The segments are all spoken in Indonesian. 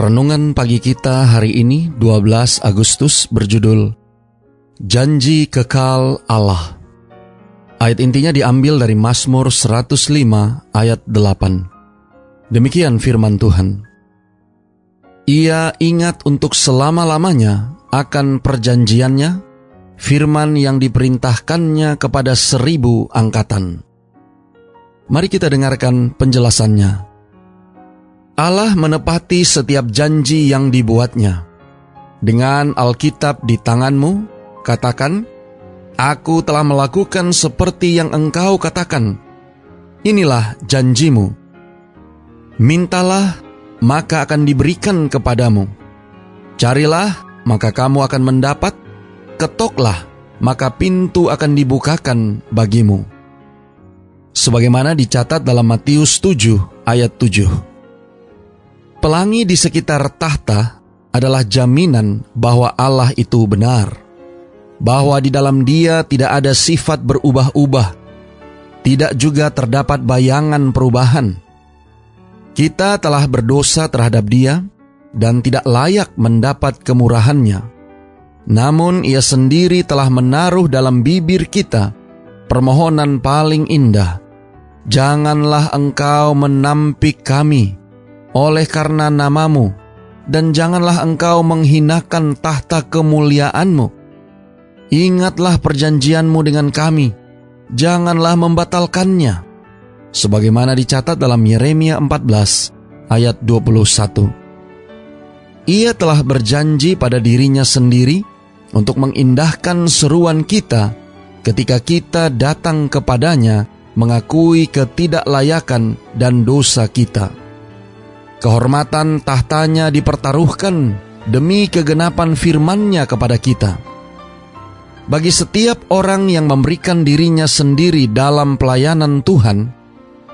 Renungan pagi kita hari ini 12 Agustus berjudul Janji Kekal Allah. Ayat intinya diambil dari Mazmur 105 ayat 8. Demikian firman Tuhan. Ia ingat untuk selama-lamanya akan perjanjiannya, firman yang diperintahkannya kepada seribu angkatan. Mari kita dengarkan penjelasannya. Allah menepati setiap janji yang dibuatnya. Dengan Alkitab di tanganmu, katakan, Aku telah melakukan seperti yang engkau katakan. Inilah janjimu. Mintalah, maka akan diberikan kepadamu. Carilah, maka kamu akan mendapat. Ketoklah, maka pintu akan dibukakan bagimu. Sebagaimana dicatat dalam Matius 7 ayat 7. Pelangi di sekitar tahta adalah jaminan bahwa Allah itu benar, bahwa di dalam Dia tidak ada sifat berubah-ubah, tidak juga terdapat bayangan perubahan. Kita telah berdosa terhadap Dia dan tidak layak mendapat kemurahannya. Namun Ia sendiri telah menaruh dalam bibir kita permohonan paling indah. Janganlah engkau menampik kami, oleh karena namamu, dan janganlah engkau menghinakan tahta kemuliaanmu. Ingatlah perjanjianmu dengan kami, janganlah membatalkannya. Sebagaimana dicatat dalam Yeremia 14 ayat 21. Ia telah berjanji pada dirinya sendiri untuk mengindahkan seruan kita ketika kita datang kepadanya mengakui ketidaklayakan dan dosa kita. Kehormatan tahtanya dipertaruhkan demi kegenapan firman-Nya kepada kita. Bagi setiap orang yang memberikan dirinya sendiri dalam pelayanan Tuhan,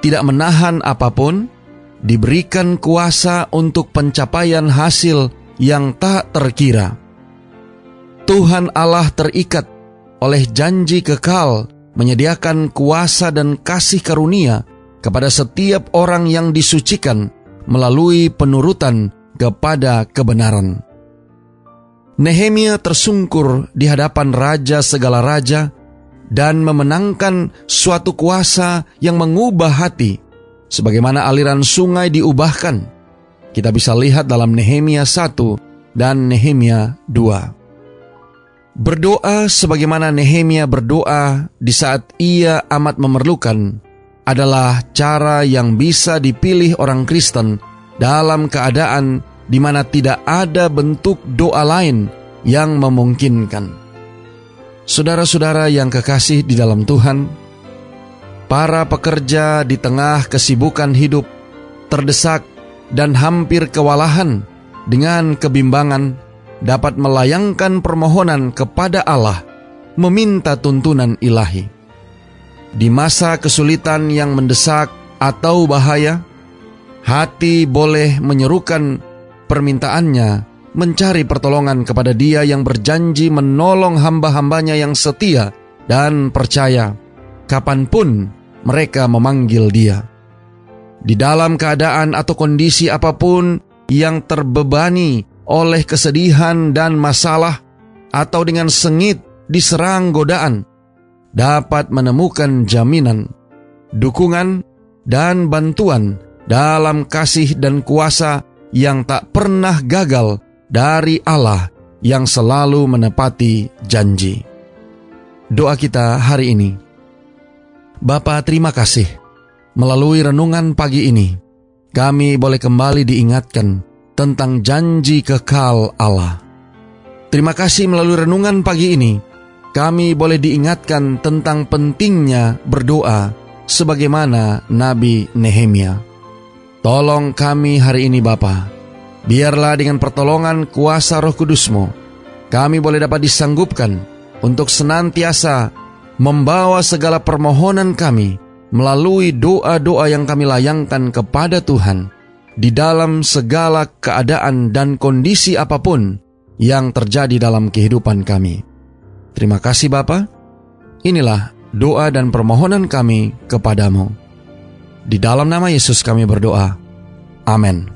tidak menahan apa pun, diberikan kuasa untuk pencapaian hasil yang tak terkira. Tuhan Allah terikat oleh janji kekal menyediakan kuasa dan kasih karunia kepada setiap orang yang disucikan melalui penurutan kepada kebenaran. Nehemia tersungkur di hadapan raja segala raja dan memenangkan suatu kuasa yang mengubah hati, sebagaimana aliran sungai diubahkan. Kita bisa lihat dalam Nehemia 1 dan Nehemia 2. Berdoa sebagaimana Nehemia berdoa di saat ia amat memerlukan adalah cara yang bisa dipilih orang Kristen dalam keadaan di mana tidak ada bentuk doa lain yang memungkinkan. Saudara-saudara yang kekasih di dalam Tuhan, para pekerja di tengah kesibukan hidup, terdesak, dan hampir kewalahan dengan kebimbangan dapat melayangkan permohonan kepada Allah, meminta tuntunan ilahi. Di masa kesulitan yang mendesak atau bahaya, hati boleh menyerukan permintaannya mencari pertolongan kepada dia yang berjanji menolong hamba-hambanya yang setia dan percaya kapan pun mereka memanggil dia. Di dalam keadaan atau kondisi apa pun yang terbebani oleh kesedihan dan masalah atau dengan sengit diserang godaan, dapat menemukan jaminan, dukungan, dan bantuan dalam kasih dan kuasa yang tak pernah gagal dari Allah yang selalu menepati janji. Doa kita hari ini. Bapa terima kasih. Melalui renungan pagi ini, kami boleh kembali diingatkan tentang janji kekal Allah. Terima kasih melalui renungan pagi ini, kami boleh diingatkan tentang pentingnya berdoa sebagaimana Nabi Nehemia. Tolong kami hari ini Bapa, Biarlah dengan pertolongan kuasa roh kudusmu, kami boleh dapat disanggupkan untuk senantiasa membawa segala permohonan kami melalui doa-doa yang kami layangkan kepada Tuhan di dalam segala keadaan dan kondisi apa pun yang terjadi dalam kehidupan kami. Terima kasih Bapa. Inilah doa dan permohonan kami kepadamu. Di dalam nama Yesus kami berdoa. Amin.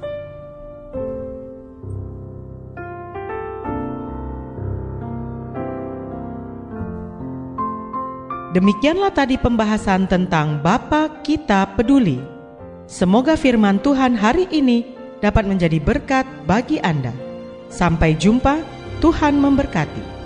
Demikianlah tadi pembahasan tentang Bapa kita peduli. Semoga firman Tuhan hari ini dapat menjadi berkat bagi Anda. Sampai jumpa, Tuhan memberkati.